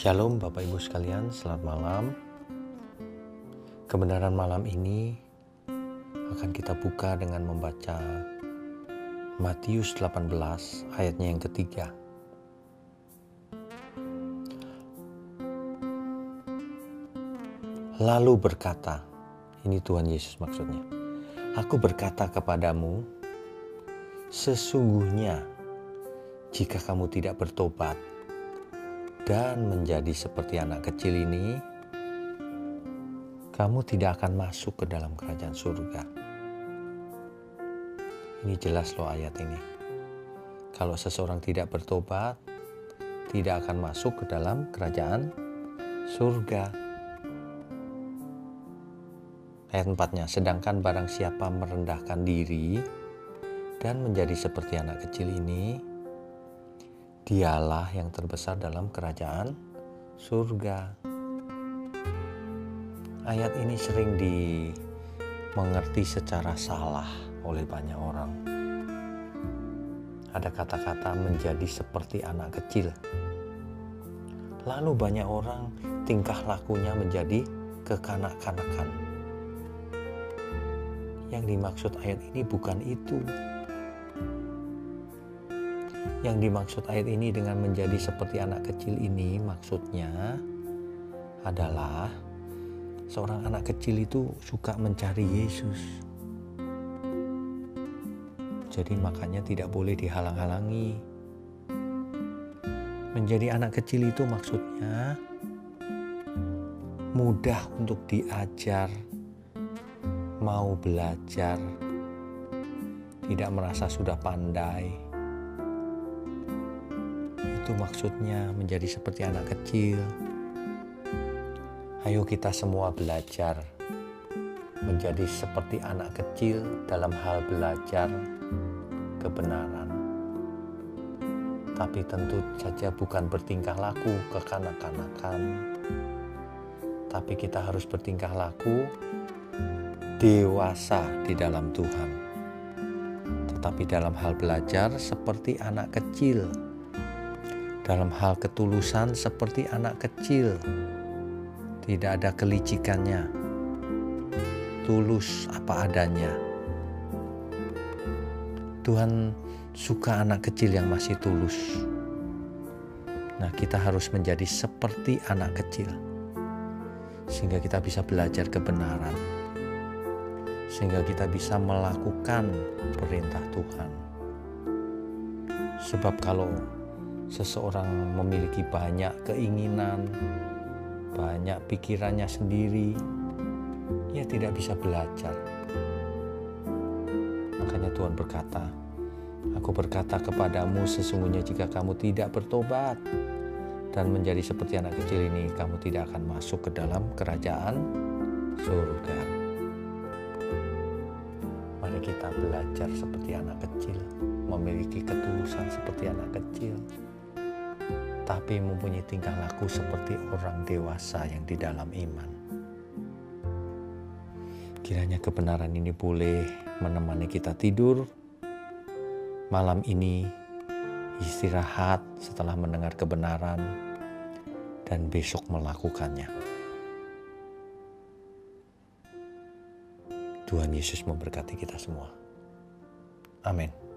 Shalom Bapak Ibu sekalian, selamat malam. Kebenaran malam ini akan kita buka dengan membaca Matius 18 ayatnya yang ketiga. Lalu berkata, ini Tuhan Yesus maksudnya, Aku berkata kepadamu, sesungguhnya jika kamu tidak bertobat, dan menjadi seperti anak kecil ini, kamu tidak akan masuk ke dalam kerajaan surga. Ini jelas loh ayat ini. Kalau seseorang tidak bertobat, tidak akan masuk ke dalam kerajaan surga. Ayat 4-nya, sedangkan barang siapa merendahkan diri dan menjadi seperti anak kecil ini, dialah yang terbesar dalam kerajaan surga. Ayat ini sering dimengerti secara salah oleh banyak orang. Ada kata-kata menjadi seperti anak kecil. Lalu banyak orang tingkah lakunya menjadi kekanak-kanakan. Yang dimaksud ayat ini bukan itu. Yang dimaksud ayat ini dengan menjadi seperti anak kecil ini maksudnya adalah seorang anak kecil itu suka mencari Yesus. Jadi makanya tidak boleh dihalang-halangi. Menjadi anak kecil itu maksudnya mudah untuk diajar, mau belajar, tidak merasa sudah pandai itu maksudnya menjadi seperti anak kecil. Ayo kita semua belajar menjadi seperti anak kecil dalam hal belajar kebenaran. Tapi tentu saja bukan bertingkah laku kekanak-kanakan. Tapi kita harus bertingkah laku dewasa di dalam Tuhan. Tetapi dalam hal belajar seperti anak kecil dalam hal ketulusan seperti anak kecil. Tidak ada kelicikannya. Tulus apa adanya. Tuhan suka anak kecil yang masih tulus. Nah, kita harus menjadi seperti anak kecil. Sehingga kita bisa belajar kebenaran. Sehingga kita bisa melakukan perintah Tuhan. Sebab kalau seseorang memiliki banyak keinginan, banyak pikirannya sendiri, ia tidak bisa belajar. Makanya Tuhan berkata, Aku berkata kepadamu sesungguhnya jika kamu tidak bertobat dan menjadi seperti anak kecil ini, kamu tidak akan masuk ke dalam kerajaan surga. Mari kita belajar seperti anak kecil, memiliki ketulusan seperti anak kecil, tapi mempunyai tingkah laku seperti orang dewasa yang di dalam iman. Kiranya kebenaran ini boleh menemani kita tidur malam ini, istirahat setelah mendengar kebenaran, dan besok melakukannya. Tuhan Yesus memberkati kita semua. Amin.